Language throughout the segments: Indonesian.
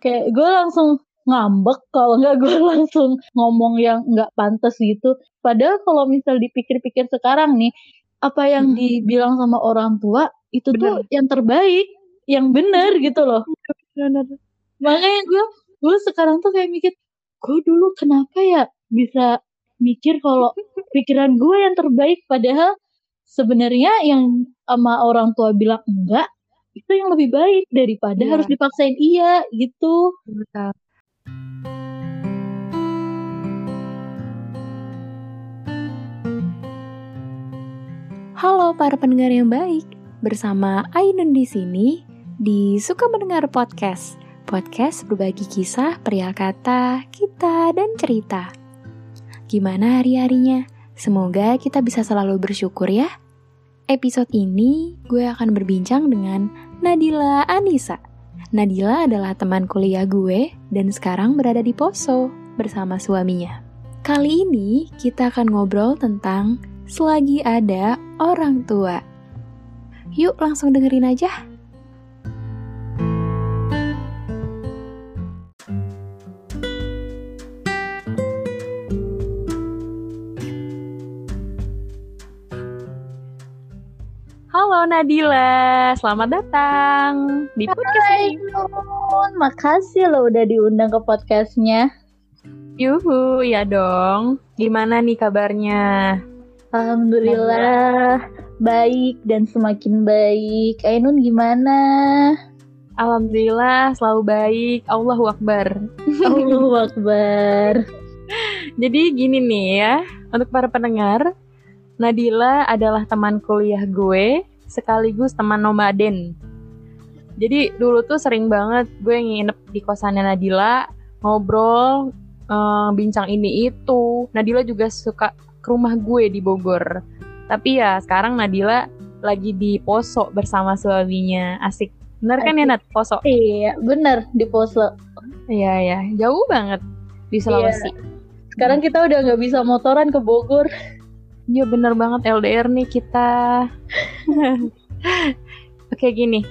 kayak gue langsung ngambek kalau nggak gue langsung ngomong yang nggak pantas gitu padahal kalau misal dipikir-pikir sekarang nih apa yang hmm. dibilang sama orang tua itu bener. tuh yang terbaik yang benar gitu loh bener. makanya gue gue sekarang tuh kayak mikir gue dulu kenapa ya bisa mikir kalau pikiran gue yang terbaik padahal sebenarnya yang sama orang tua bilang enggak itu yang lebih baik daripada yeah. harus dipaksain iya gitu. Betul. Halo para pendengar yang baik, bersama Ainun di sini di Suka Mendengar Podcast. Podcast berbagi kisah, perihal kata, kita, dan cerita. Gimana hari-harinya? Semoga kita bisa selalu bersyukur ya. Episode ini gue akan berbincang dengan Nadila Anissa. Nadila adalah teman kuliah gue dan sekarang berada di Poso bersama suaminya. Kali ini kita akan ngobrol tentang selagi ada orang tua. Yuk langsung dengerin aja. Halo Nadila, selamat datang di podcast ini. Makasih lo udah diundang ke podcastnya. Yuhu, ya dong. Gimana nih kabarnya? Alhamdulillah baik dan semakin baik. Ainun gimana? Alhamdulillah selalu baik. Allahu Akbar. Allahu Akbar. Jadi gini nih ya, untuk para pendengar, Nadila adalah teman kuliah gue sekaligus teman nomaden. Jadi dulu tuh sering banget gue nginep di kosannya Nadila, ngobrol, uh, bincang ini itu. Nadila juga suka ke rumah gue di Bogor. Tapi ya sekarang Nadila lagi di Poso bersama suaminya. Asik. Bener kan ya Nat? Poso? Iya, bener di Poso. Iya ya, jauh banget di iya. Sulawesi. Iya. Sekarang kita udah nggak bisa motoran ke Bogor. Iya bener banget LDR nih kita. Oke gini,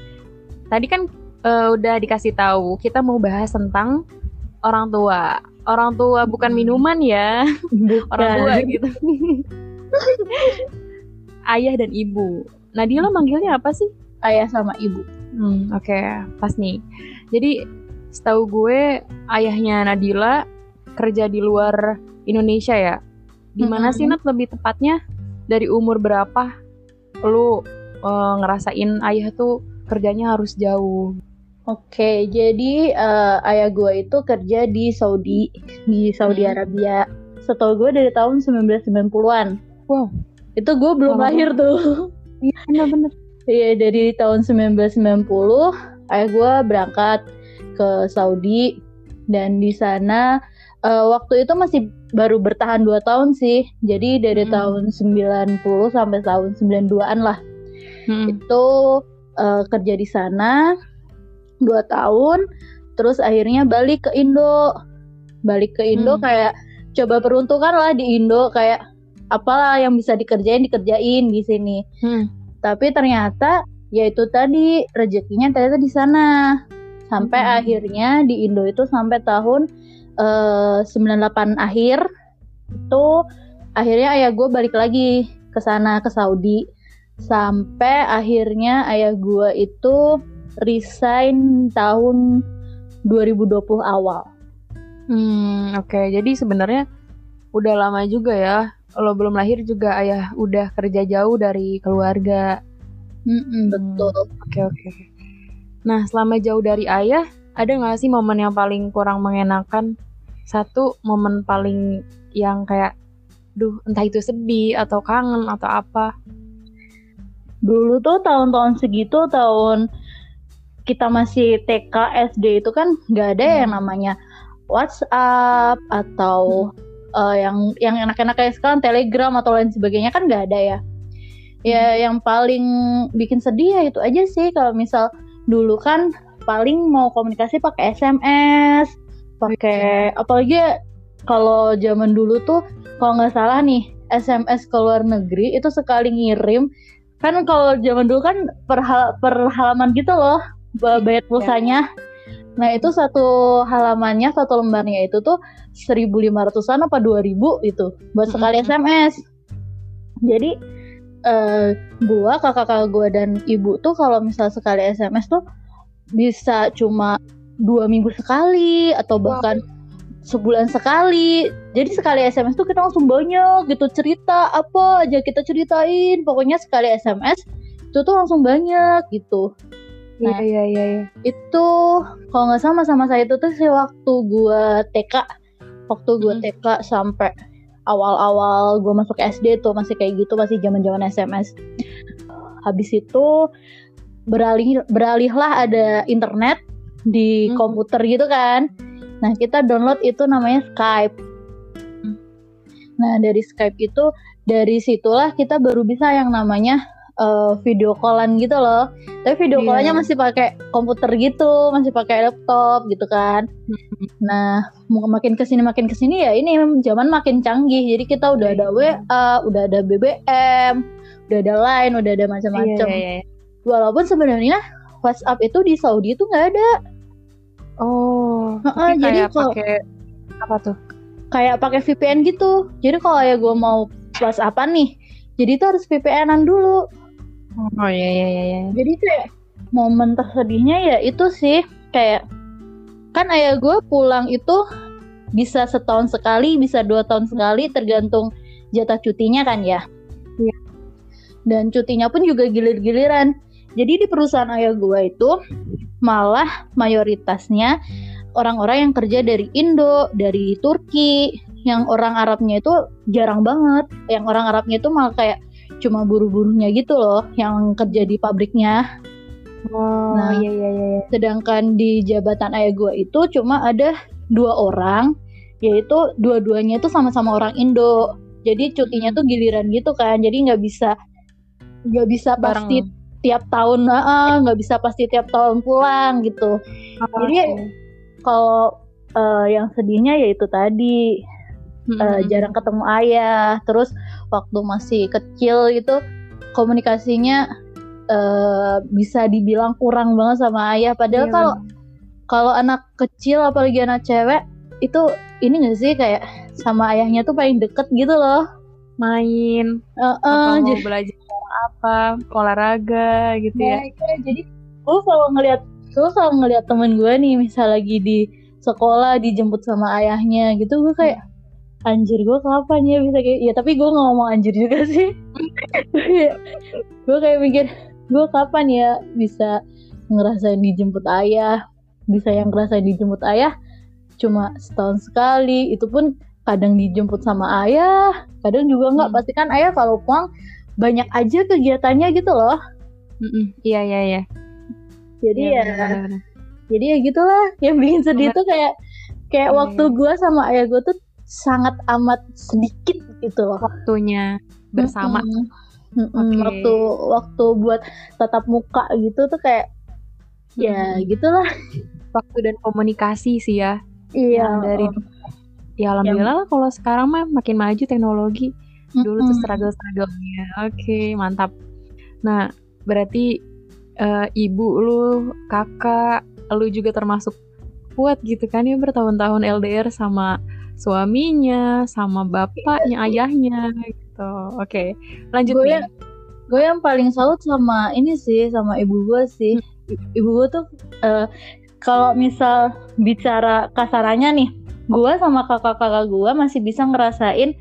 tadi kan uh, udah dikasih tahu kita mau bahas tentang orang tua. Orang tua bukan minuman ya. Bukan. orang tua gitu. Ayah dan ibu. Nadila manggilnya apa sih? Ayah sama ibu. Hmm, oke. Okay. pas nih. Jadi setahu gue ayahnya Nadila kerja di luar Indonesia ya. Di mana mm -hmm. sih Nat? Lebih tepatnya? Dari umur berapa lu uh, ngerasain ayah tuh kerjanya harus jauh Oke, jadi uh, ayah gue itu kerja di Saudi, di Saudi hmm. Arabia. Setahu gue dari tahun 1990-an. Wow. Itu gue belum wow. lahir tuh. Iya, bener-bener. Iya, dari tahun 1990 ayah gue berangkat ke Saudi dan di sana uh, waktu itu masih baru bertahan 2 tahun sih. Jadi dari hmm. tahun 90 sampai tahun 92-an lah. Hmm. Itu uh, kerja di sana dua tahun terus akhirnya balik ke Indo balik ke Indo hmm. kayak coba peruntukan lah di Indo kayak apalah yang bisa dikerjain dikerjain di sini hmm. tapi ternyata ya itu tadi rezekinya ternyata di sana sampai hmm. akhirnya di Indo itu sampai tahun uh, eh, 98 akhir itu akhirnya ayah gue balik lagi ke sana ke Saudi sampai akhirnya ayah gue itu resign tahun 2020 awal. Hmm, oke. Okay. Jadi sebenarnya udah lama juga ya. Lo belum lahir juga ayah udah kerja jauh dari keluarga. Mm-mm, betul. Oke, okay, oke. Okay. Nah, selama jauh dari ayah, ada nggak sih momen yang paling kurang mengenakan? Satu momen paling yang kayak, duh, entah itu sedih atau kangen atau apa? Dulu tuh tahun-tahun segitu, tahun kita masih TK SD itu kan nggak ada hmm. yang namanya WhatsApp atau hmm. uh, yang yang enak-enak kayak sekarang Telegram atau lain sebagainya kan nggak ada ya. Ya hmm. yang paling bikin sedih ya itu aja sih kalau misal dulu kan paling mau komunikasi pakai SMS, pakai apalagi kalau zaman dulu tuh kalau nggak salah nih SMS ke luar negeri itu sekali ngirim kan kalau zaman dulu kan per, per halaman gitu loh bayar pulsanya. Nah itu satu halamannya satu lembarnya itu tuh 1.500an apa 2.000 itu buat sekali SMS. Jadi uh, gua kakak-kakak gua dan ibu tuh kalau misal sekali SMS tuh bisa cuma dua minggu sekali atau bahkan sebulan sekali. Jadi sekali SMS tuh kita langsung banyak gitu cerita apa aja kita ceritain. Pokoknya sekali SMS itu tuh langsung banyak gitu. Iya, nah, iya, iya, iya. Itu kalau nggak sama sama saya itu tuh sih waktu gua TK, waktu gua hmm. TK sampai awal-awal gua masuk SD tuh masih kayak gitu, masih zaman-zaman SMS. Habis itu beralih beralihlah ada internet di hmm. komputer gitu kan. Nah, kita download itu namanya Skype. Hmm. Nah, dari Skype itu dari situlah kita baru bisa yang namanya uh, video callan gitu loh. Tapi video yeah. callannya masih pakai komputer gitu, masih pakai laptop gitu kan. Hmm. Nah, makin ke sini makin ke sini ya ini zaman makin canggih. Jadi kita udah ada iya. WA, udah ada BBM, udah ada Line, udah ada macam-macam. Yeah, yeah, yeah. Walaupun sebenarnya WhatsApp itu di Saudi itu nggak ada. Oh, uh -uh, jadi kalau pakai apa tuh? Kayak pakai VPN gitu. Jadi kalau ya gue mau WhatsAppan nih, jadi itu harus VPN-an dulu. Oh iya iya iya. iya. Jadi kayak momen tersedihnya ya itu sih kayak kan ayah gue pulang itu bisa setahun sekali, bisa dua tahun sekali tergantung jatah cutinya kan ya. Iya. Dan cutinya pun juga gilir-giliran. Jadi di perusahaan ayah gue itu malah mayoritasnya orang-orang yang kerja dari Indo, dari Turki, yang orang Arabnya itu jarang banget. Yang orang Arabnya itu malah kayak cuma buru-burunya gitu loh yang kerja di pabriknya. Oh, nah, iya, iya iya iya. Sedangkan di jabatan ayah gue itu cuma ada dua orang, yaitu dua-duanya itu sama-sama orang Indo. Jadi cutinya tuh giliran gitu kan. Jadi nggak bisa nggak bisa Bareng. pasti tiap tahun nggak uh, bisa pasti tiap tahun pulang gitu. Oh, Jadi kalau uh, yang sedihnya yaitu tadi hmm. uh, jarang ketemu ayah. Terus waktu masih kecil gitu komunikasinya uh, bisa dibilang kurang banget sama ayah padahal iya, kalau kalau anak kecil apalagi anak cewek itu ini gak sih kayak sama ayahnya tuh paling deket gitu loh main. Uh, uh, mau jadi, belajar apa olahraga gitu ya, ya. jadi gue selalu ngeliat gue selalu ngeliat temen gue nih misal lagi di sekolah dijemput sama ayahnya gitu gue kayak anjir gue kapan ya? Bisa kayak ya tapi gue nggak ngomong anjir juga sih. Gue kayak mikir gue kapan ya bisa ngerasain dijemput ayah? Bisa yang ngerasain dijemput ayah cuma setahun sekali itu pun kadang dijemput sama ayah kadang juga nggak hmm. pasti kan ayah kalau pulang banyak aja kegiatannya gitu loh iya iya iya jadi ya, ya bener, jadi ya gitulah yang bikin sedih tuh kayak kayak ya, waktu ya. gue sama ayah gue tuh sangat amat sedikit gitu loh waktunya bersama. Mm -hmm. Mm -hmm. Okay. Waktu waktu buat tatap muka gitu tuh kayak mm. ya gitulah. Waktu dan komunikasi sih ya. Iya. Yang dari ya alhamdulillah lah kalau sekarang mah makin maju teknologi. Dulu mm -hmm. tuh struggle-strugglenya. Oke, okay, mantap. Nah, berarti uh, ibu lu, kakak, lu juga termasuk kuat gitu kan ya bertahun-tahun LDR sama suaminya, sama bapaknya, ayahnya gitu. Oke, lanjut gue yang, gue yang paling salut sama ini sih, sama ibu gue sih. Hmm. Ibu gue tuh uh, kalau misal bicara kasarannya nih, gue sama kakak-kakak gue masih bisa ngerasain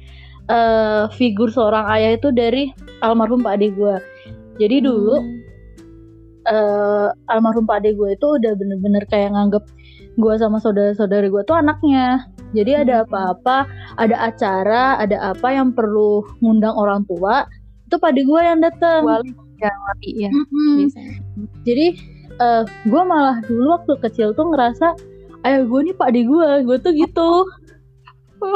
uh, figur seorang ayah itu dari almarhum pak adik gue. Jadi dulu hmm. uh, almarhum pak adik gue itu udah bener-bener kayak nganggep gue sama saudara-saudari gue tuh anaknya jadi ada hmm. apa-apa ada acara ada apa yang perlu ngundang orang tua itu pada gue yang datang wali ya wali ya jadi uh, eh, gue malah dulu waktu kecil tuh ngerasa ayah gue nih pak gue gue tuh gitu.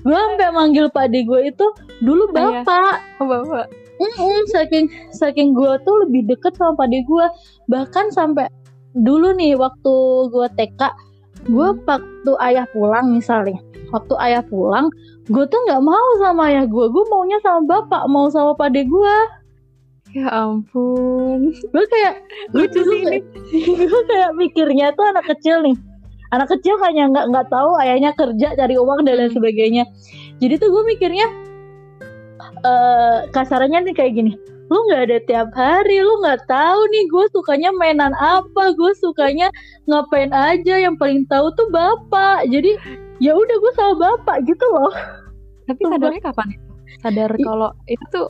Gue sampai manggil pak gue itu dulu bapak. Oh, bapak. Mm -mm, saking saking gue tuh lebih deket sama pade gue bahkan sampai dulu nih waktu gue TK gue waktu ayah pulang misalnya waktu ayah pulang gue tuh nggak mau sama ayah gue gue maunya sama bapak mau sama pade gue Ya ampun. gue kayak Lucu sih ini. gue kayak mikirnya tuh anak kecil nih anak kecil hanya nggak nggak tahu ayahnya kerja cari uang dan lain Hmm. sebagainya jadi tuh gue mikirnya eh kasarannya nih kayak gini lu nggak ada tiap hari lu nggak tahu nih gue sukanya mainan apa gue sukanya ngapain aja yang paling tahu tuh bapak jadi ya udah gue sama bapak gitu loh Tapi sadarnya kapan itu? Sadar kalau itu tuh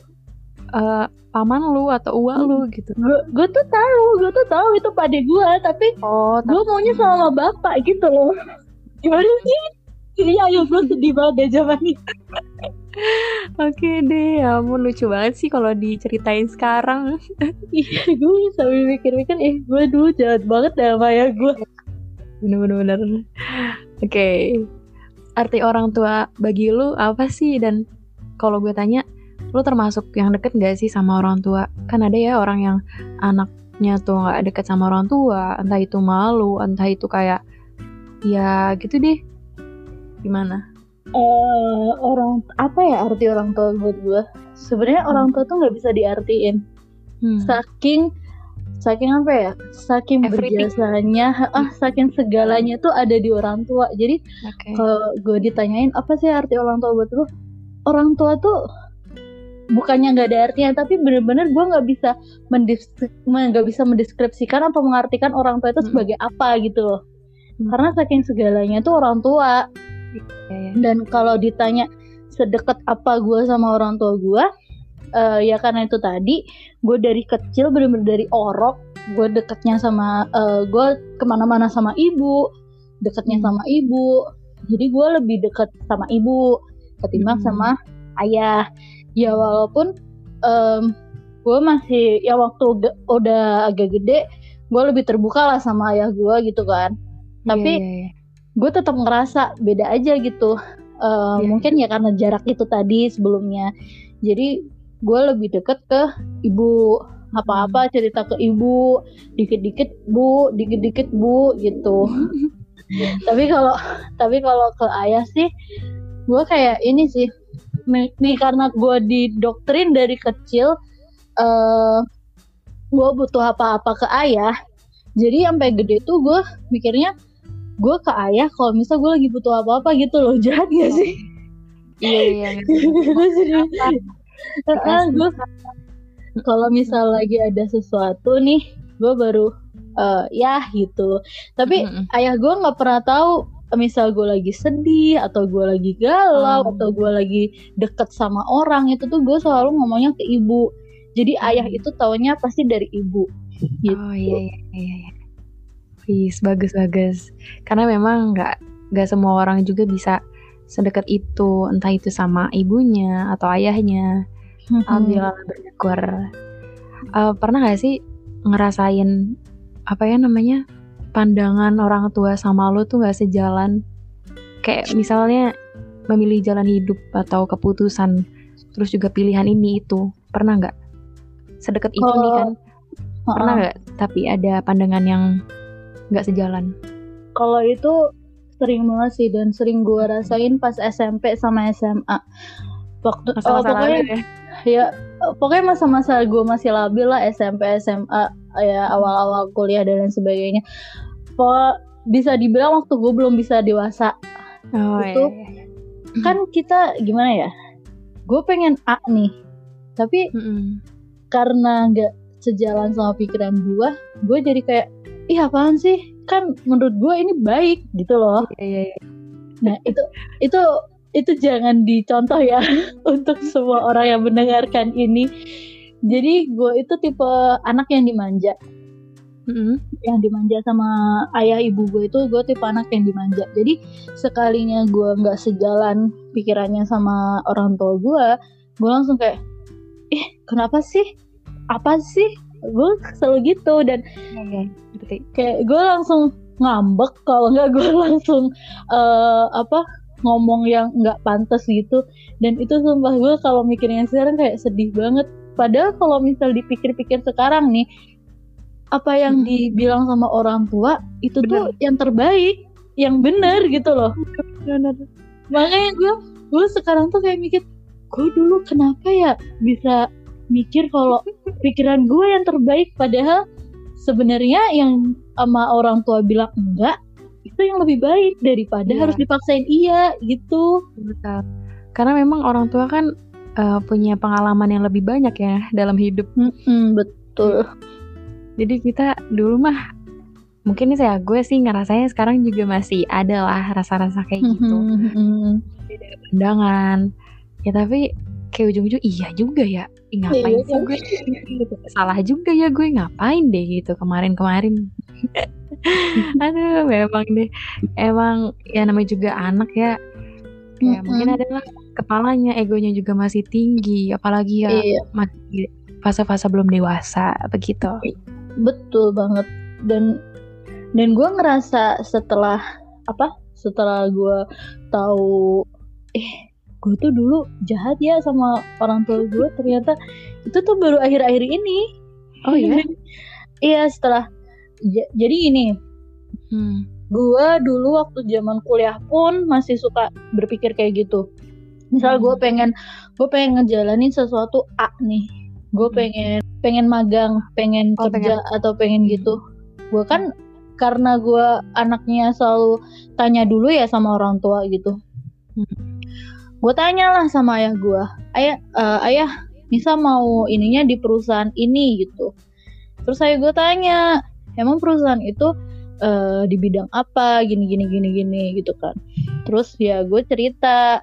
eh, paman lu atau uak lu gitu. gue tuh tahu gue tuh tahu itu pade gue tapi Oh, gue maunya sama bapak gitu loh gimana sih Iya, ayo gue sedih banget deh zaman itu. Oke deh, ya ampun lucu banget sih kalau diceritain sekarang. Iya, gue sambil mikir-mikir, eh gue dulu jahat banget dah sama ya gue. Bener-bener. Oke. Arti orang tua bagi lu apa sih? Dan kalau gue tanya, lu termasuk yang deket gak sih sama orang tua? Kan ada ya orang yang anaknya tuh gak deket sama orang tua, entah itu malu, entah itu kayak ya gitu deh. Gimana? Eh orang apa ya arti orang tua buat gue? Sebenarnya Hmm. orang tua tuh nggak bisa diartiin. Hmm. Saking saking apa ya? Saking Everything. berjasanya, ah saking segalanya tuh ada di orang tua. Jadi Oke. kalau gue ditanyain apa sih arti orang tua buat lu? Orang tua tuh bukannya nggak ada artinya, tapi bener-bener gue nggak bisa nggak bisa mendeskripsikan apa mengartikan orang tua itu Mm-mm. sebagai apa gitu loh. Mm. Karena saking segalanya tuh orang tua. Ya, ya. Dan kalau ditanya sedekat apa gue sama orang tua gue, eh, ya karena itu tadi gue dari kecil bener-bener dari orok, gue deketnya sama gue ke mana-mana sama ibu, deketnya Hmm. sama ibu. Jadi gue lebih deket sama ibu ketimbang Hmm. sama ayah. Ya walaupun gue masih ya waktu udah agak gede, gue lebih terbuka lah sama ayah gue gitu kan. Tapi Iya, iya, iya. gue tetap ngerasa beda aja gitu Eh, Iya. mungkin ya karena jarak itu tadi sebelumnya jadi gue lebih deket ke ibu apa-apa cerita ke ibu dikit-dikit bu dikit-dikit bu gitu tapi kalau tapi kalau ke ayah sih gue kayak ini sih nih nih karena gue didoktrin dari kecil eh gue butuh apa-apa ke ayah jadi sampai gede tuh gue mikirnya gue ke ayah kalau misal gue lagi butuh apa-apa gitu loh jahat gak sih Iya, iya, iya. Gue Asli. gue kalau misal lagi ada sesuatu nih gue baru eh, ya gitu tapi Mm-mm. ayah gue nggak pernah tahu misal gue lagi sedih atau gue lagi galau Oh. atau gue lagi deket sama orang itu tuh gue selalu ngomongnya ke ibu jadi ayah itu taunya pasti dari ibu gitu. Oh iya iya iya. iya. Wis bagus bagus. Karena memang nggak nggak semua orang juga bisa sedekat itu, entah itu sama ibunya atau ayahnya. Hmm. Alhamdulillah bersyukur. Eh, pernah gak sih ngerasain apa ya namanya pandangan orang tua sama lo tuh gak sejalan? Kayak misalnya memilih jalan hidup atau keputusan, terus juga pilihan ini itu pernah nggak? Sedekat itu nih kan? Pernah nggak? Tapi ada pandangan yang nggak sejalan. Kalau itu sering banget sih dan sering gue rasain pas SMP sama SMA. Waktu oh, Masa-masa pokoknya lalu ya. ya eh, pokoknya masa-masa gue masih labil lah SMP SMA ya awal-awal kuliah dan lain sebagainya. Po bisa dibilang waktu gue belum bisa dewasa. Oh, itu iya, iya. Kan kita gimana ya? Gue pengen A nih. Tapi Mm-mm. karena nggak sejalan sama pikiran gue, gue jadi kayak ih apaan sih? Kan menurut gue ini baik gitu loh. Iya, iya, iya. Nah itu itu itu jangan dicontoh ya untuk semua orang yang mendengarkan ini. Jadi gue itu tipe anak yang dimanja, Mm-mm. yang dimanja sama ayah ibu gue itu gue tipe anak yang dimanja. Jadi sekalinya gue nggak sejalan pikirannya sama orang tua gue, gue langsung kayak, ih kenapa sih? Apa sih? Gue selalu gitu dan. Ngerti. kayak gue langsung ngambek kalau nggak gue langsung eh, apa ngomong yang nggak pantas gitu dan itu sumpah gue kalau mikirnya sekarang kayak sedih banget padahal kalau misal dipikir-pikir sekarang nih apa yang Hmm. dibilang sama orang tua itu tuh Bener. yang terbaik yang benar gitu loh Benar. makanya gue gue sekarang tuh kayak mikir gue dulu kenapa ya bisa mikir kalau pikiran gue yang terbaik padahal sebenarnya yang sama orang tua bilang enggak itu yang lebih baik daripada Iya. harus dipaksain iya gitu Betul. Karena memang orang tua kan eh, punya pengalaman yang lebih banyak ya dalam hidup. Mm-mm, betul Jadi kita dulu mah mungkin nih saya gue sih ngerasanya sekarang juga masih ada lah rasa-rasa kayak gitu. Mhm. Pandangan. Ya tapi kayak ujung-ujung iya juga ya. Ih, ngapain Iya, sih kan? gue gitu. Salah juga ya gue ngapain deh gitu kemarin-kemarin. Aduh, memang deh. Emang ya namanya juga anak ya. Kayak Mm-mm. mungkin adalah kepalanya egonya juga masih tinggi apalagi ya Iya, masih fase-fase belum dewasa begitu. Betul banget. Dan dan gue ngerasa setelah apa? Setelah gue tahu, eh, gue tuh dulu jahat ya sama orang tua gue. Ternyata itu tuh baru akhir-akhir ini. Oh ya? iya, setelah ja- jadi gini, Hmm. gue dulu waktu zaman kuliah pun masih suka berpikir kayak gitu. Misal Hmm. gue pengen, gue pengen ngejalanin sesuatu A nih. Gue Hmm. pengen, pengen magang, pengen Oh, kerja atau pengen Hmm. gitu. Gue kan karena gue anaknya selalu tanya dulu ya sama orang tua gitu. Hmm. Gue tanya lah sama ayah gue, ayah, eh, ayah, Nisa mau ininya di perusahaan ini gitu. Terus saya gue tanya, emang perusahaan itu eh, di bidang apa, gini gini gini gini gitu kan. Terus ya gue cerita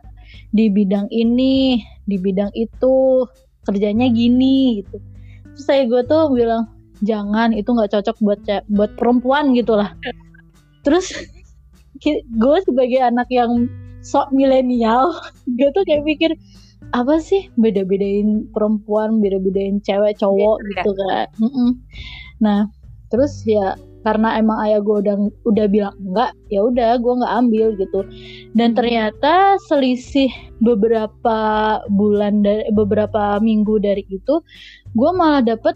di bidang ini, di bidang itu kerjanya gini gitu. Terus saya gue tuh bilang jangan itu nggak cocok buat buat perempuan gitu lah. Terus gue sebagai anak yang sok milenial, gue tuh kayak pikir apa sih beda-bedain perempuan, beda-bedain cewek cowok Iya, gitu kan. Nah, terus ya karena emang ayah gue udah udah bilang enggak, ya udah gue nggak ambil gitu. Dan Hmm. ternyata selisih beberapa bulan dari beberapa minggu dari itu, gue malah dapet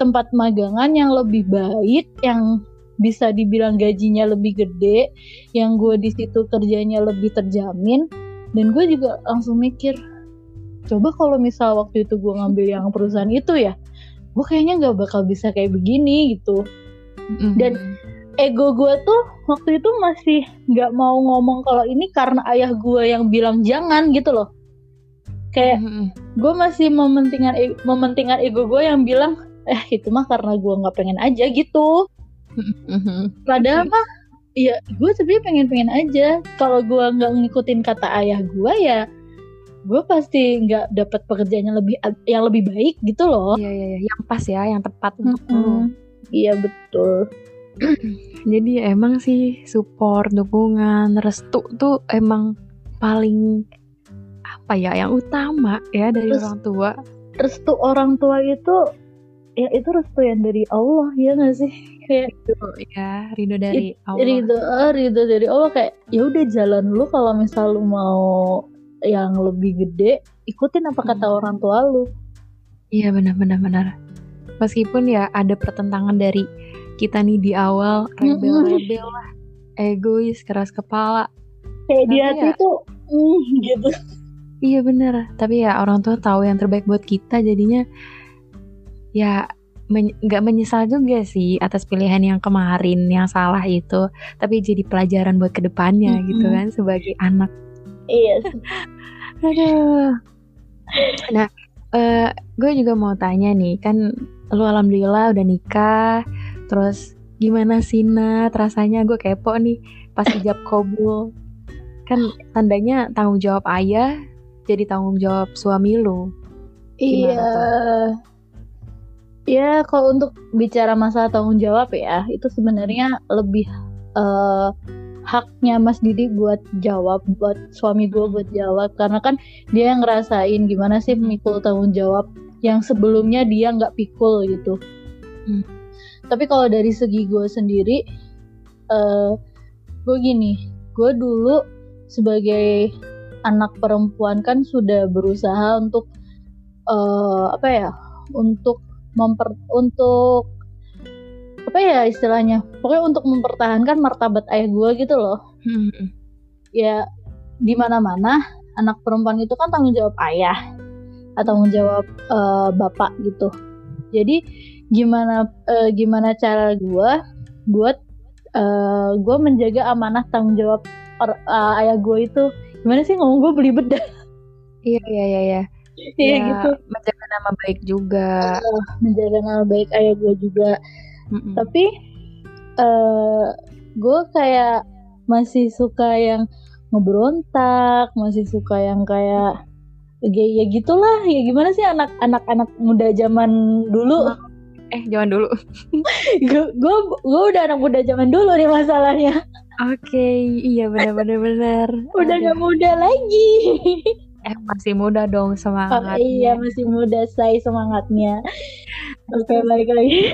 tempat magangan yang lebih baik, yang bisa dibilang gajinya lebih gede, yang gue di situ kerjanya lebih terjamin, dan gue juga langsung mikir, coba kalau misal waktu itu gue ngambil yang perusahaan itu ya, gue kayaknya nggak bakal bisa kayak begini gitu. Mm-mm. Dan- Ego gue tuh waktu itu masih nggak mau ngomong kalau ini karena ayah gue yang bilang jangan gitu loh. Kayak Mm-mm. gue masih mementingkan e- mementingkan ego gue yang bilang eh itu mah karena gue nggak pengen aja gitu Mm-mm. padahal mah ya gue sebenarnya pengen pengen aja kalau gue nggak ngikutin kata ayah gue ya gue pasti nggak dapat pekerjaan yang lebih yang lebih baik gitu loh Iya iya iya, yang pas ya, yang tepat untuk lu. Mm-mm. Iya betul Jadi emang sih support, dukungan, restu tuh emang paling apa ya yang utama ya dari Terus- orang tua. restu orang tua itu ya itu restu yang dari Allah ya nggak sih kayak Itu ya ridho dari Allah. ridho ah, ridho dari Allah kayak ya udah jalan lu kalau misal lu mau yang lebih gede ikutin apa kata Hmm. orang tua lu Iya benar-benar benar. Meskipun ya ada pertentangan dari kita nih di awal rebel-rebel lah, egois, keras kepala. kayak di Tapi hati ya- tuh mm, gitu Iya bener, tapi ya orang tua tahu yang terbaik buat kita jadinya ya men- nggak menyesal juga sih atas pilihan yang kemarin yang salah itu, tapi jadi pelajaran buat ke depannya Mm-mm. gitu kan sebagai anak. iya sih. Aduh. Nah, eh gue juga mau tanya nih, kan lu alhamdulillah udah nikah, terus gimana sih Nat? Rasanya gue kepo nih pas ijab kabul. Kan tandanya tanggung jawab ayah jadi tanggung jawab suami lu. Gimana iya. ya kalau untuk bicara masalah tanggung jawab ya itu sebenarnya lebih eh, haknya Mas Didi buat jawab buat suami gue buat jawab. Karena kan dia yang ngerasain gimana sih mikul tanggung jawab yang sebelumnya dia nggak pikul gitu. Hmm. tapi kalau dari segi gue sendiri eh gue gini gue dulu sebagai anak perempuan kan sudah berusaha untuk eh apa ya untuk memper untuk apa ya istilahnya pokoknya untuk mempertahankan martabat ayah gue gitu loh. Ya di mana mana anak perempuan itu kan tanggung jawab ayah tanggung jawab uh, bapak gitu. Jadi gimana uh, gimana cara gue buat uh, gue menjaga amanah tanggung jawab or, uh, ayah gue itu? Gimana sih ngomong gue beli bedah iya iya iya iya. Iya Ya, gitu. menjaga nama baik juga. Uh, menjaga nama baik ayah gue juga. Mm-mm. tapi eh gue kayak masih suka yang ngeberontak masih suka yang kayak ya, ya gitulah. Ya gimana sih anak anak anak muda zaman dulu? Eh jangan dulu. Gue gue udah anak muda zaman dulu nih masalahnya. Oke iya benar benar benar. Udah gak muda lagi. Eh masih muda dong oh, semangatnya iya masih muda saya semangatnya. Oke balik lagi.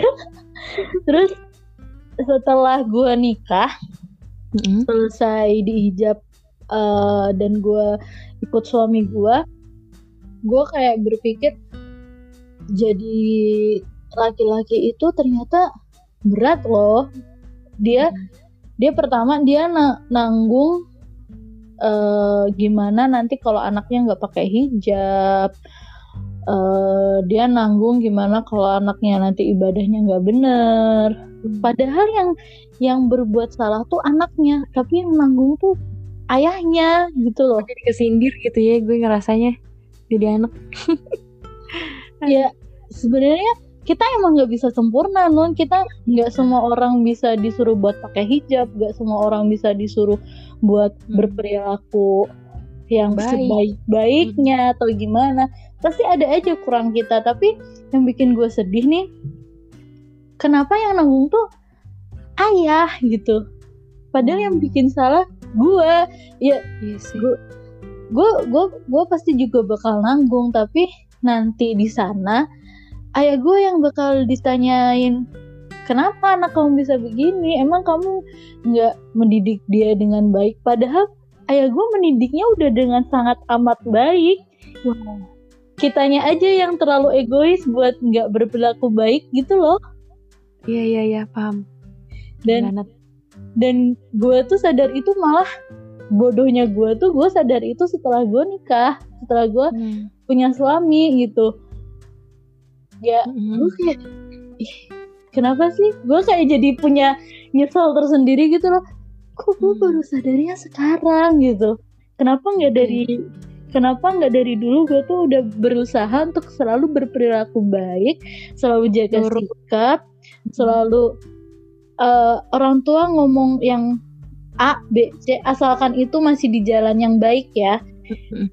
Terus setelah gue nikah Mm-mm. selesai dihijab eh, dan gue ikut suami gue gue kayak berpikir jadi laki-laki itu ternyata berat loh. Dia dia pertama dia na- nanggung eh, gimana nanti kalau anaknya nggak pakai hijab. Eh, dia nanggung gimana kalau anaknya nanti ibadahnya nggak bener. Padahal yang yang berbuat salah tuh anaknya tapi yang nanggung tuh ayahnya gitu loh. Jadi kesindir gitu ya gue ngerasanya jadi anak. Ya sebenarnya kita emang nggak bisa sempurna non. Kita nggak semua orang bisa disuruh buat pakai hijab nggak semua orang bisa disuruh buat Hmm. berperilaku yang Baik. sebaik-baiknya atau gimana. Pasti ada aja kurang kita. Tapi yang bikin gue sedih nih kenapa yang nanggung tuh ayah gitu. Padahal yang Hmm. bikin salah gue iya sih. gue gue gue gue pasti juga bakal nanggung tapi nanti di sana ayah gue yang bakal ditanyain kenapa anak kamu bisa begini? Emang kamu nggak mendidik dia dengan baik? Padahal ayah gue mendidiknya udah dengan sangat amat baik. Wow kitanya aja yang terlalu egois buat nggak berperilaku baik gitu loh. Iya iya iya paham. Dan Gimana? dan gue tuh sadar itu malah bodohnya gue tuh gue sadar itu setelah gue nikah setelah gue Hmm. punya suami gitu ya Mm-mm. gue kayak ih kenapa sih gue kayak jadi punya nyesel tersendiri gitu loh kok gue Hmm. baru sadarnya sekarang gitu kenapa nggak dari kenapa nggak dari dulu gue tuh udah berusaha untuk selalu berperilaku baik selalu jaga sikap selalu eh, orang tua ngomong yang A B C asalkan itu masih di jalan yang baik ya.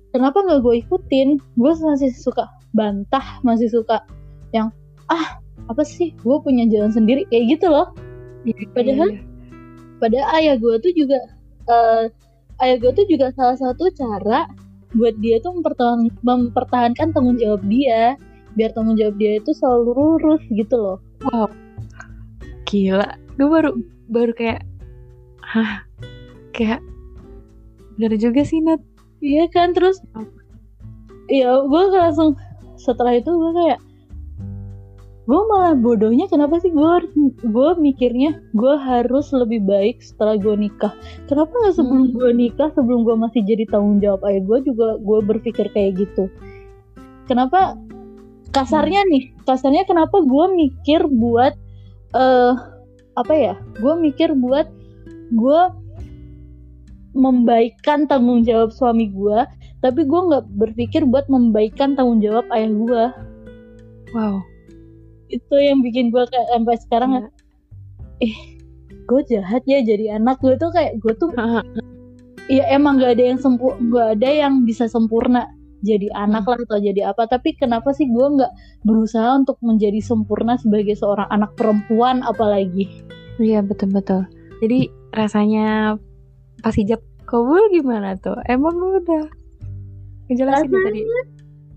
Kenapa nggak gue ikutin? Gue masih suka bantah masih suka yang ah apa sih? Gue punya jalan sendiri kayak gitu loh. Iya, Padahal- iya, iya. padahal ayah gue tuh juga eh, ayah gue tuh juga salah satu cara buat dia tuh mempertahan- mempertahankan tanggung jawab dia. Biar tanggung jawab dia itu selalu lurus gitu loh. Wow. Gila. Gue baru baru kayak hah kayak bener juga sih Nat. Iya kan terus ya gue langsung setelah itu gue kayak gue malah bodohnya kenapa sih gue gue mikirnya gue harus lebih baik setelah gue nikah. Kenapa nggak sebelum Hmm. gue nikah sebelum gue masih jadi tanggung jawab ayah gue juga gue berpikir kayak gitu? Kenapa kasarnya nih kasarnya kenapa gue mikir buat eh apa ya gue mikir buat gue membaikkan tanggung jawab suami gue tapi gue nggak berpikir buat membaikkan tanggung jawab ayah gue wow itu yang bikin gue kayak sampai sekarang Iya. eh gue jahat ya jadi anak gue tuh kayak gue tuh Haha. ya emang gak ada yang sempu gak ada yang bisa sempurna jadi anak lah atau jadi apa tapi kenapa sih gue nggak berusaha untuk menjadi sempurna sebagai seorang anak perempuan apalagi Iya betul betul. Jadi rasanya pas hijab kabul gimana tuh? Emang lu udah ngejelasin ya tadi?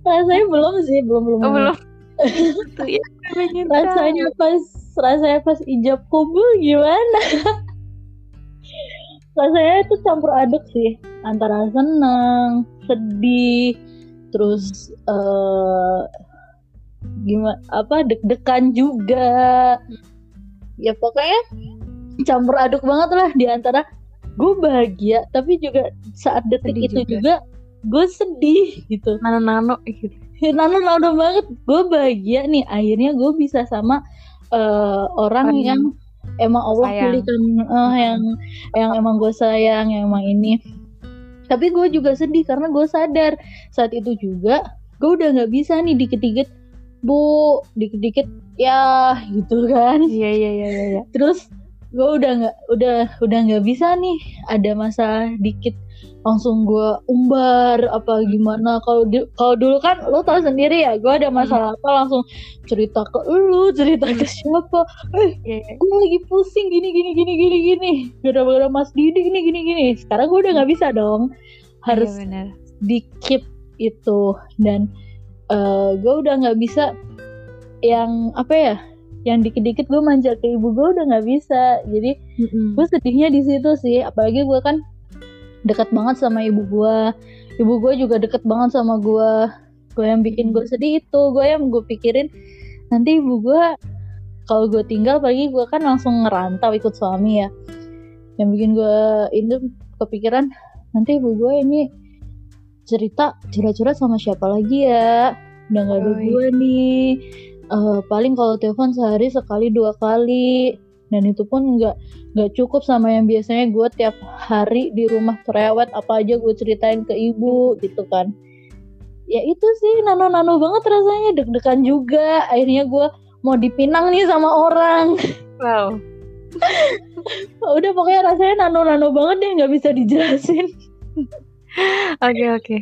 rasanya belum sih belum belum Oh belum. Tuh ya pengen rasanya tahu. pas rasanya pas ijab kubul gimana rasanya itu campur aduk sih antara senang sedih terus eh gimana apa deg-degan juga ya pokoknya campur aduk banget lah di antara. Gue bahagia tapi juga saat detik Sedih itu juga. juga gue sedih gitu. Nano-nano gitu. Nano-nano banget. Gue bahagia nih akhirnya gue bisa sama uh, orang yang emang Allah sayang. pilihkan uh, yang yang emang gue sayang yang emang ini. Tapi gue juga sedih karena gue sadar saat itu juga gue udah nggak bisa nih dikit-dikit bu dikit-dikit ya gitu kan. Iya iya iya iya. Terus gue udah nggak udah udah nggak bisa nih ada masa dikit langsung gue umbar apa gimana kalau kalau dulu kan lo tau sendiri ya gue ada masalah hmm. apa langsung cerita ke lu cerita ke hmm. siapa eh yeah. Iya. gue lagi pusing gini gini gini gini gini gara-gara mas Didi gini gini gini sekarang gue udah nggak bisa dong harus yeah, bener. dikit itu dan uh, eh, gue udah nggak bisa yang apa ya yang dikit-dikit gue manja ke ibu gue udah nggak bisa. Jadi mm -hmm. gue sedihnya di situ sih. Apalagi gue kan dekat banget sama ibu gue ibu gue juga deket banget sama gue gue yang bikin gue sedih itu. Gue yang gue pikirin nanti ibu gue kalau gue tinggal pagi gue kan langsung ngerantau ikut suami ya. Yang bikin gue itu kepikiran nanti ibu gue ini cerita curhat-curhat sama siapa lagi ya? Udah gak ada gue nih uh, paling kalau telepon sehari sekali dua kali. Dan itu pun nggak nggak cukup sama yang biasanya gue tiap hari di rumah cerewet apa aja gue ceritain ke ibu gitu kan. Ya itu sih nano-nano banget rasanya. Deg-degan juga. Akhirnya gue mau dipinang nih sama orang. Wow. Udah pokoknya rasanya nano-nano banget deh nggak bisa dijelasin. Oke oke. Okay,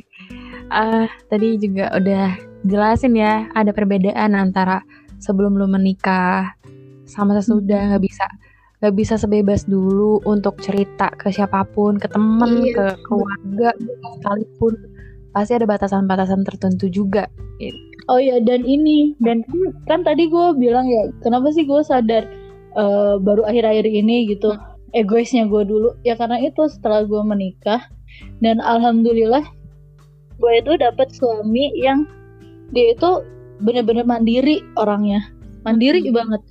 uh, tadi juga udah jelasin ya ada perbedaan antara sebelum lu menikah sama sesudah. Nggak bisa nggak bisa sebebas dulu untuk cerita ke siapa pun ke temen iya. ke keluarga sekalipun. Pasti ada batasan-batasan tertentu juga oh ya dan ini dan kan tadi gue bilang ya kenapa sih gue sadar uh, baru akhir-akhir ini gitu hmm. egoisnya gue dulu? Ya karena itu setelah gue menikah dan alhamdulillah gue itu dapat suami yang dia itu bener-bener mandiri orangnya. Mandiri hmm. banget.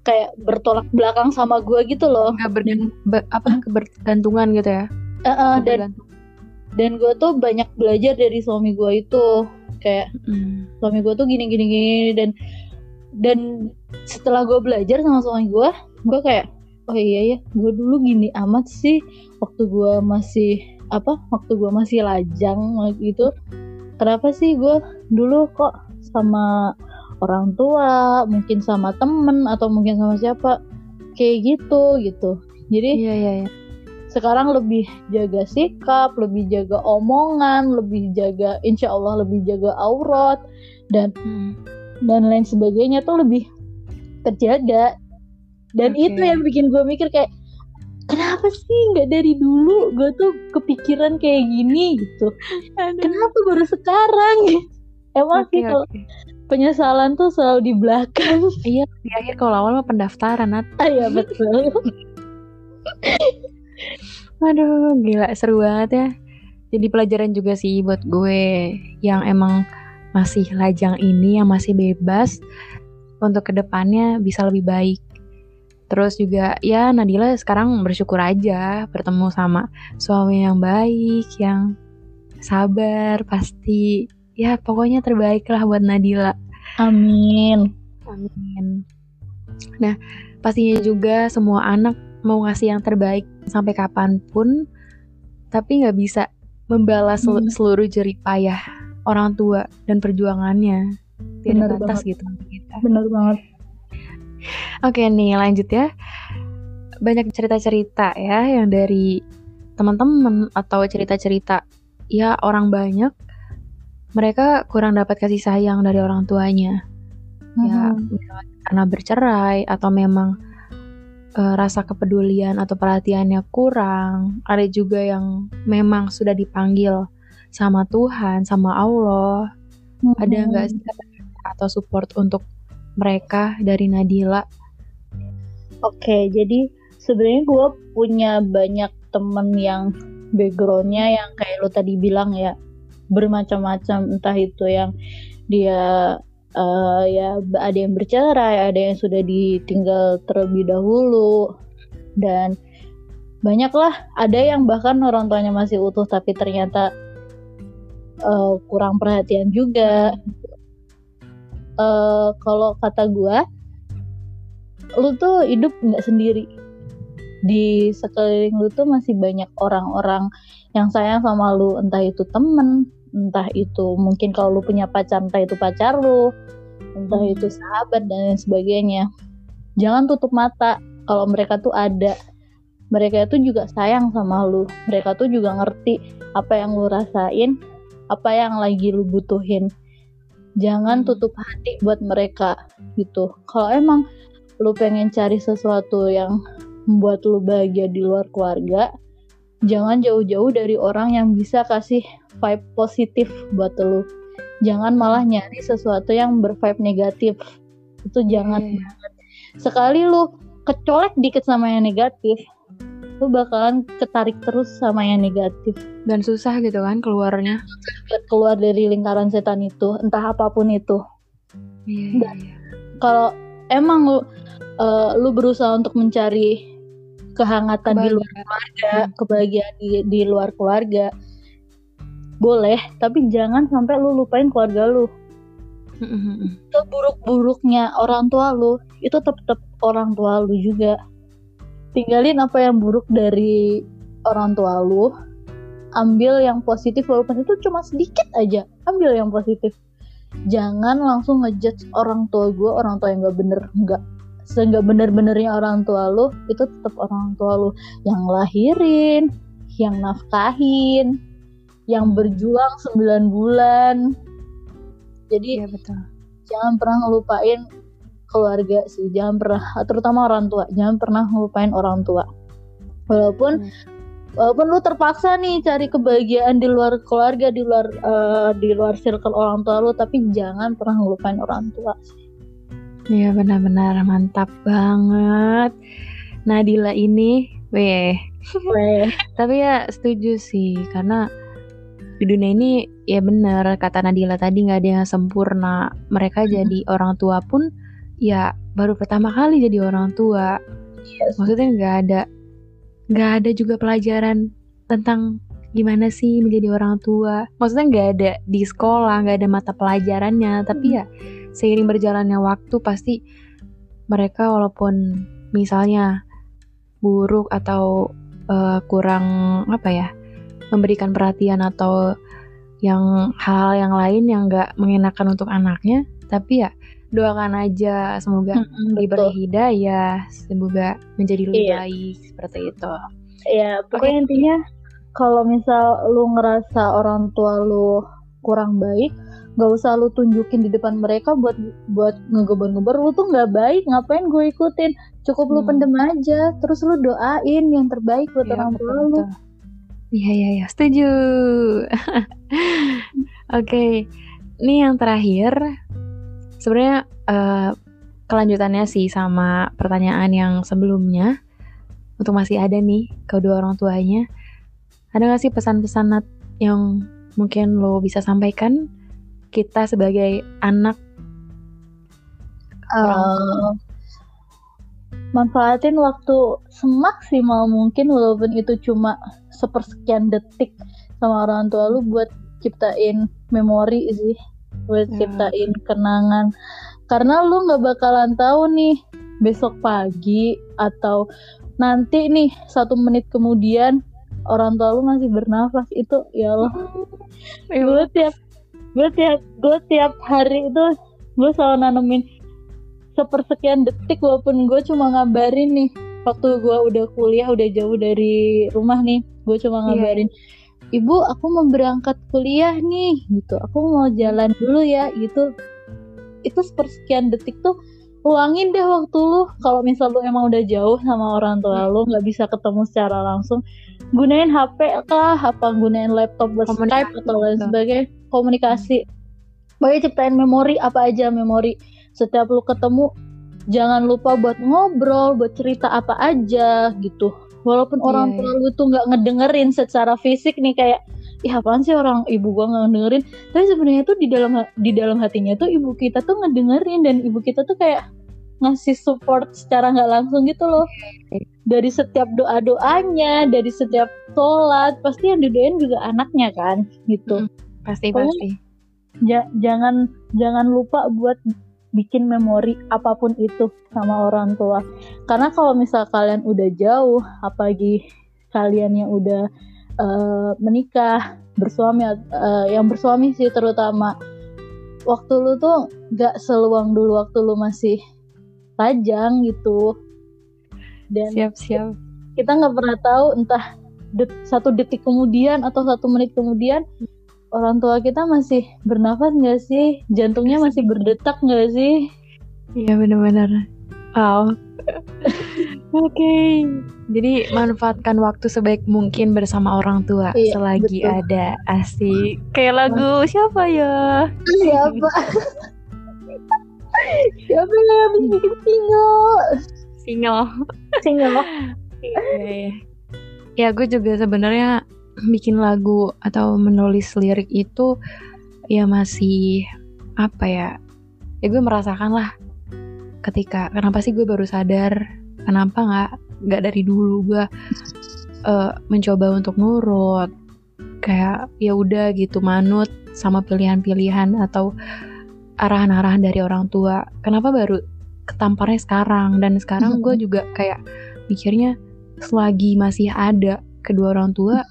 Kayak bertolak belakang sama gue gitu loh. Nggak ber, be, apa kebergantungan gitu ya? Uh, uh, dan dan gue tuh banyak belajar dari suami gue itu. Kayak mm. suami gue tuh gini gini gini dan dan setelah gue belajar sama suami gue gue kayak oh iya ya gue dulu gini amat sih waktu gue masih apa waktu gue masih lajang gitu kenapa sih gue dulu kok sama orang tua mungkin sama temen atau mungkin sama siapa kayak gitu gitu jadi iya, iya, iya. sekarang lebih jaga sikap lebih jaga omongan lebih jaga insya Allah lebih jaga aurat dan hmm. dan lain sebagainya tuh lebih terjaga dan okay. itu yang bikin gue mikir kayak kenapa sih nggak dari dulu gue tuh kepikiran kayak gini gitu kenapa baru sekarang emang okay, sih kalau okay penyesalan tuh selalu di belakang. Iya, di akhir kalau awal mah pendaftaran, Nat. Ah, iya, betul. Aduh, gila seru banget ya. Jadi pelajaran juga sih buat gue yang emang masih lajang ini, yang masih bebas untuk ke depannya bisa lebih baik. Terus juga ya Nadila sekarang bersyukur aja bertemu sama suami yang baik, yang sabar pasti ya pokoknya terbaik lah buat Nadila. Amin. Amin. Nah, pastinya juga semua anak mau ngasih yang terbaik sampai kapan pun, tapi nggak bisa membalas hmm. seluruh jerih payah orang tua dan perjuangannya. Tidak batas gitu. Bener banget. Oke nih lanjut ya. Banyak cerita-cerita ya yang dari teman-teman atau cerita-cerita ya orang banyak mereka kurang dapat kasih sayang dari orang tuanya. Ya, hmm. Ya, karena bercerai atau memang uh, rasa kepedulian atau perhatiannya kurang. Ada juga yang memang sudah dipanggil sama Tuhan, sama Allah. Hmm. Ada nggak sih atau support untuk mereka dari Nadila? Oke, jadi sebenarnya gue punya banyak temen yang backgroundnya yang kayak lo tadi bilang ya bermacam-macam. Entah itu yang dia uh, ya ada yang bercerai, ada yang sudah ditinggal terlebih dahulu dan banyaklah. Ada yang bahkan orang tuanya masih utuh tapi ternyata uh, kurang perhatian juga. Uh, kalau kata gue lu tuh hidup nggak sendiri. Di sekeliling lu tuh masih banyak orang-orang yang sayang sama lu. Entah itu temen entah itu mungkin kalau lu punya pacar entah itu pacar lu entah itu sahabat dan lain sebagainya. Jangan tutup mata kalau mereka tuh ada. Mereka itu juga sayang sama lu. Mereka tuh juga ngerti apa yang lu rasain apa yang lagi lu butuhin. Jangan hmm. tutup hati buat mereka gitu. Kalau emang lu pengen cari sesuatu yang membuat lu bahagia di luar keluarga jangan jauh-jauh dari orang yang bisa kasih vibe positif buat lu. Jangan malah nyari sesuatu yang bervibe negatif. Itu jangan. Hmm. sekali lu kecolek dikit sama yang negatif lu bakalan ketarik terus sama yang negatif. Dan susah gitu kan keluarnya. Buat keluar dari lingkaran setan itu entah apa pun itu. Iya, iya, iya. kalau emang lu uh, lu berusaha untuk mencari kehangatan kebahagiaan. di luar keluarga kebahagiaan di, di luar keluarga. Boleh tapi jangan sampai lu lupain keluarga lu. Seburuk-buruknya orang tua lu itu tetap orang tua lu juga. Tinggalin apa yang buruk dari orang tua lu ambil yang positif walaupun itu cuma sedikit aja ambil yang positif jangan langsung ngejudge orang tua gue orang tua yang gak bener nggak seenggak bener-benernya orang tua lu itu tetap orang tua lu yang lahirin yang nafkahin yang berjuang 9 bulan jadi ya, betul. jangan pernah ngelupain keluarga sih jangan pernah terutama orang tua jangan pernah ngelupain orang tua walaupun hmm. Walaupun lu terpaksa nih cari kebahagiaan di luar keluarga di luar uh, di luar circle orang tua lu tapi jangan pernah ngelupain orang tua. Iya benar-benar. Mantap banget. Nadila ini weh. Weh. Tapi ya setuju sih. Karena di dunia ini ya benar kata Nadila tadi nggak ada yang sempurna. Mereka hmm. jadi orang tua pun ya baru pertama kali jadi orang tua. Yes. maksudnya nggak ada nggak ada juga pelajaran tentang gimana sih menjadi orang tua maksudnya nggak ada di sekolah nggak ada mata pelajarannya tapi hmm. ya seiring berjalannya waktu pasti mereka walaupun misalnya buruk atau uh, kurang apa ya memberikan perhatian atau yang hal yang lain yang nggak mengenakan untuk anaknya tapi ya doakan aja semoga hmm, diberi hidayah semoga menjadi lebih iya. baik seperti itu ya pokoknya okay. intinya kalau misal lu ngerasa orang tua lu kurang baik nggak usah lu tunjukin di depan mereka buat buat ngegeber-geber lu tuh nggak baik ngapain gue ikutin cukup lu hmm. pendem aja terus lu doain yang terbaik buat ya, orang tua lu iya iya iya setuju oke okay. ini yang terakhir sebenarnya uh, kelanjutannya sih sama pertanyaan yang sebelumnya. Untuk masih ada nih kedua orang tuanya. Ada gak sih pesan-pesan yang mungkin lo bisa sampaikan kita sebagai anak? Uh, manfaatin waktu semaksimal mungkin walaupun itu cuma sepersekian detik sama orang tua lu buat ciptain memori sih buat ya. ciptain kenangan. Karena lu nggak bakalan tahu nih besok pagi atau nanti nih satu menit kemudian orang tua lu masih bernafas. Itu ya Allah. Gue tiap gue tiap gue tiap hari itu gue selalu nanemin sepersekian detik walaupun gue cuma ngabarin nih. Waktu gue udah kuliah udah jauh dari rumah nih gue cuma iya. ngabarin. yeah ibu aku mau berangkat kuliah nih gitu. Aku mau jalan dulu ya gitu. Itu sepersekian detik tuh luangin deh waktu lu. Kalau misal lu emang udah jauh sama orang tua lu nggak bisa ketemu secara langsung gunain HP kah? Apa gunain laptop buat Skype atau lain sebagainya? Komunikasi. Pokoknya ciptain memori apa aja memori. Setiap lu ketemu jangan lupa buat ngobrol buat cerita apa aja gitu walaupun yeah, orang iya. tua lu tuh nggak ngedengerin secara fisik nih kayak Ih apaan sih orang ibu gua nggak ngedengerin? Tapi sebenarnya tuh di dalam di dalam hatinya tuh ibu kita tuh ngedengerin dan ibu kita tuh kayak ngasih support secara nggak langsung gitu loh. Dari setiap doa doanya dari setiap sholat pasti yang didoain juga anaknya kan gitu. Hmm, pasti Pokoknya- pasti. Ja- jangan jangan lupa buat bikin memori apa pun itu sama orang tua. Karena kalau misal kalian udah jauh, apalagi kalian yang udah eh, menikah, bersuami, eh, yang bersuami sih terutama, waktu lu tuh gak seluang dulu waktu lu masih lajang gitu. Dan siap siap kita nggak pernah tahu entah det- satu detik kemudian atau satu menit kemudian orang tua kita masih bernafas nggak sih jantungnya masih berdetak nggak sih Iya benar-benar. Wow. Oke. Jadi manfaatkan waktu sebaik mungkin bersama orang tua Iya, selagi betul. ada. Asik. Kayak lagu siapa ya? siapa siapa yang habis bikin single Single. single Iya, iya. Ya gue juga sebenarnya bikin lagu atau menulis lirik itu ya masih apa ya? Ya gue merasakan lah ketika kenapa sih gue baru sadar kenapa nggak nggak dari dulu gue eh, mencoba untuk nurut kayak ya udah gitu manut sama pilihan-pilihan atau arahan-arahan dari orang tua kenapa baru ketamparnya sekarang dan sekarang gue juga kayak mikirnya selagi masih ada kedua orang tua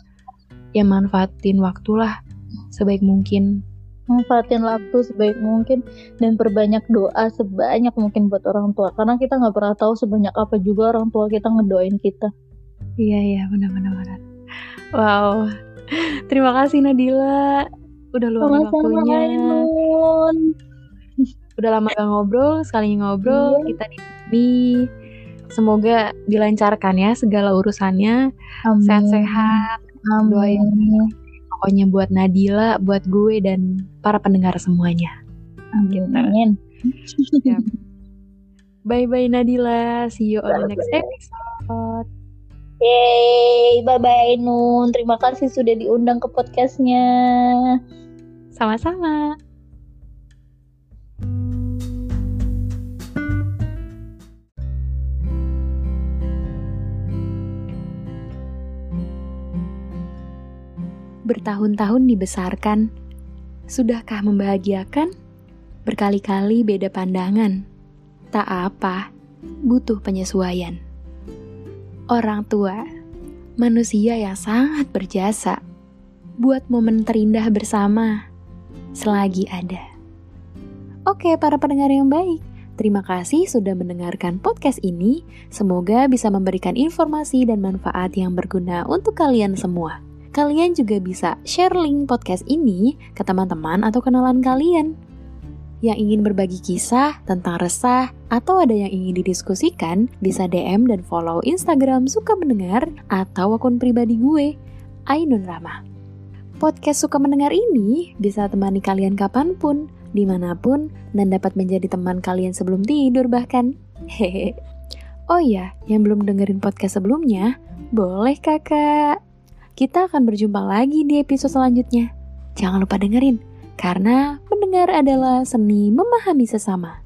ya manfaatin waktulah sebaik mungkin. Manfaatin waktu sebaik mungkin dan perbanyak doa sebanyak mungkin buat orang tua. Karena kita nggak pernah tahu sebanyak apa juga orang tua kita ngedoain kita. Iya iya benar-benar benar. wow. Terima kasih Nadila. Udah luangin sama-sama waktunya. Udah lama gak ngobrol sekali ngobrol Iya. kita di sini semoga dilancarkan ya segala urusannya. Sehat-sehat Amin. Doain. pokoknya buat Nadila buat gue dan para pendengar semuanya Amin. bye bye Nadila see you on the next episode Yeay, bye bye Ainun. Terima kasih sudah diundang ke podcastnya. sama-sama Bertahun-tahun dibesarkan, sudahkah membahagiakan? Berkali-kali beda pandangan, tak apa, butuh penyesuaian. Orang tua, manusia yang sangat berjasa, buat momen terindah bersama, selagi ada. Oke, para pendengar yang baik, terima kasih sudah mendengarkan podcast ini. Semoga bisa memberikan informasi dan manfaat yang berguna untuk kalian semua. Kalian juga bisa share link podcast ini ke teman-teman atau kenalan kalian. Yang ingin berbagi kisah tentang resah atau ada yang ingin didiskusikan, bisa DM dan follow Instagram Suka Mendengar atau akun pribadi gue, Ainun Rama. Podcast Suka Mendengar ini bisa temani kalian kapan pun, di mana pun, dan dapat menjadi teman kalian sebelum tidur bahkan. Hehe. Oh iya, yang belum dengerin podcast sebelumnya, boleh kakak. Kita akan berjumpa lagi di episode selanjutnya. Jangan lupa dengerin, karena mendengar adalah seni memahami sesama.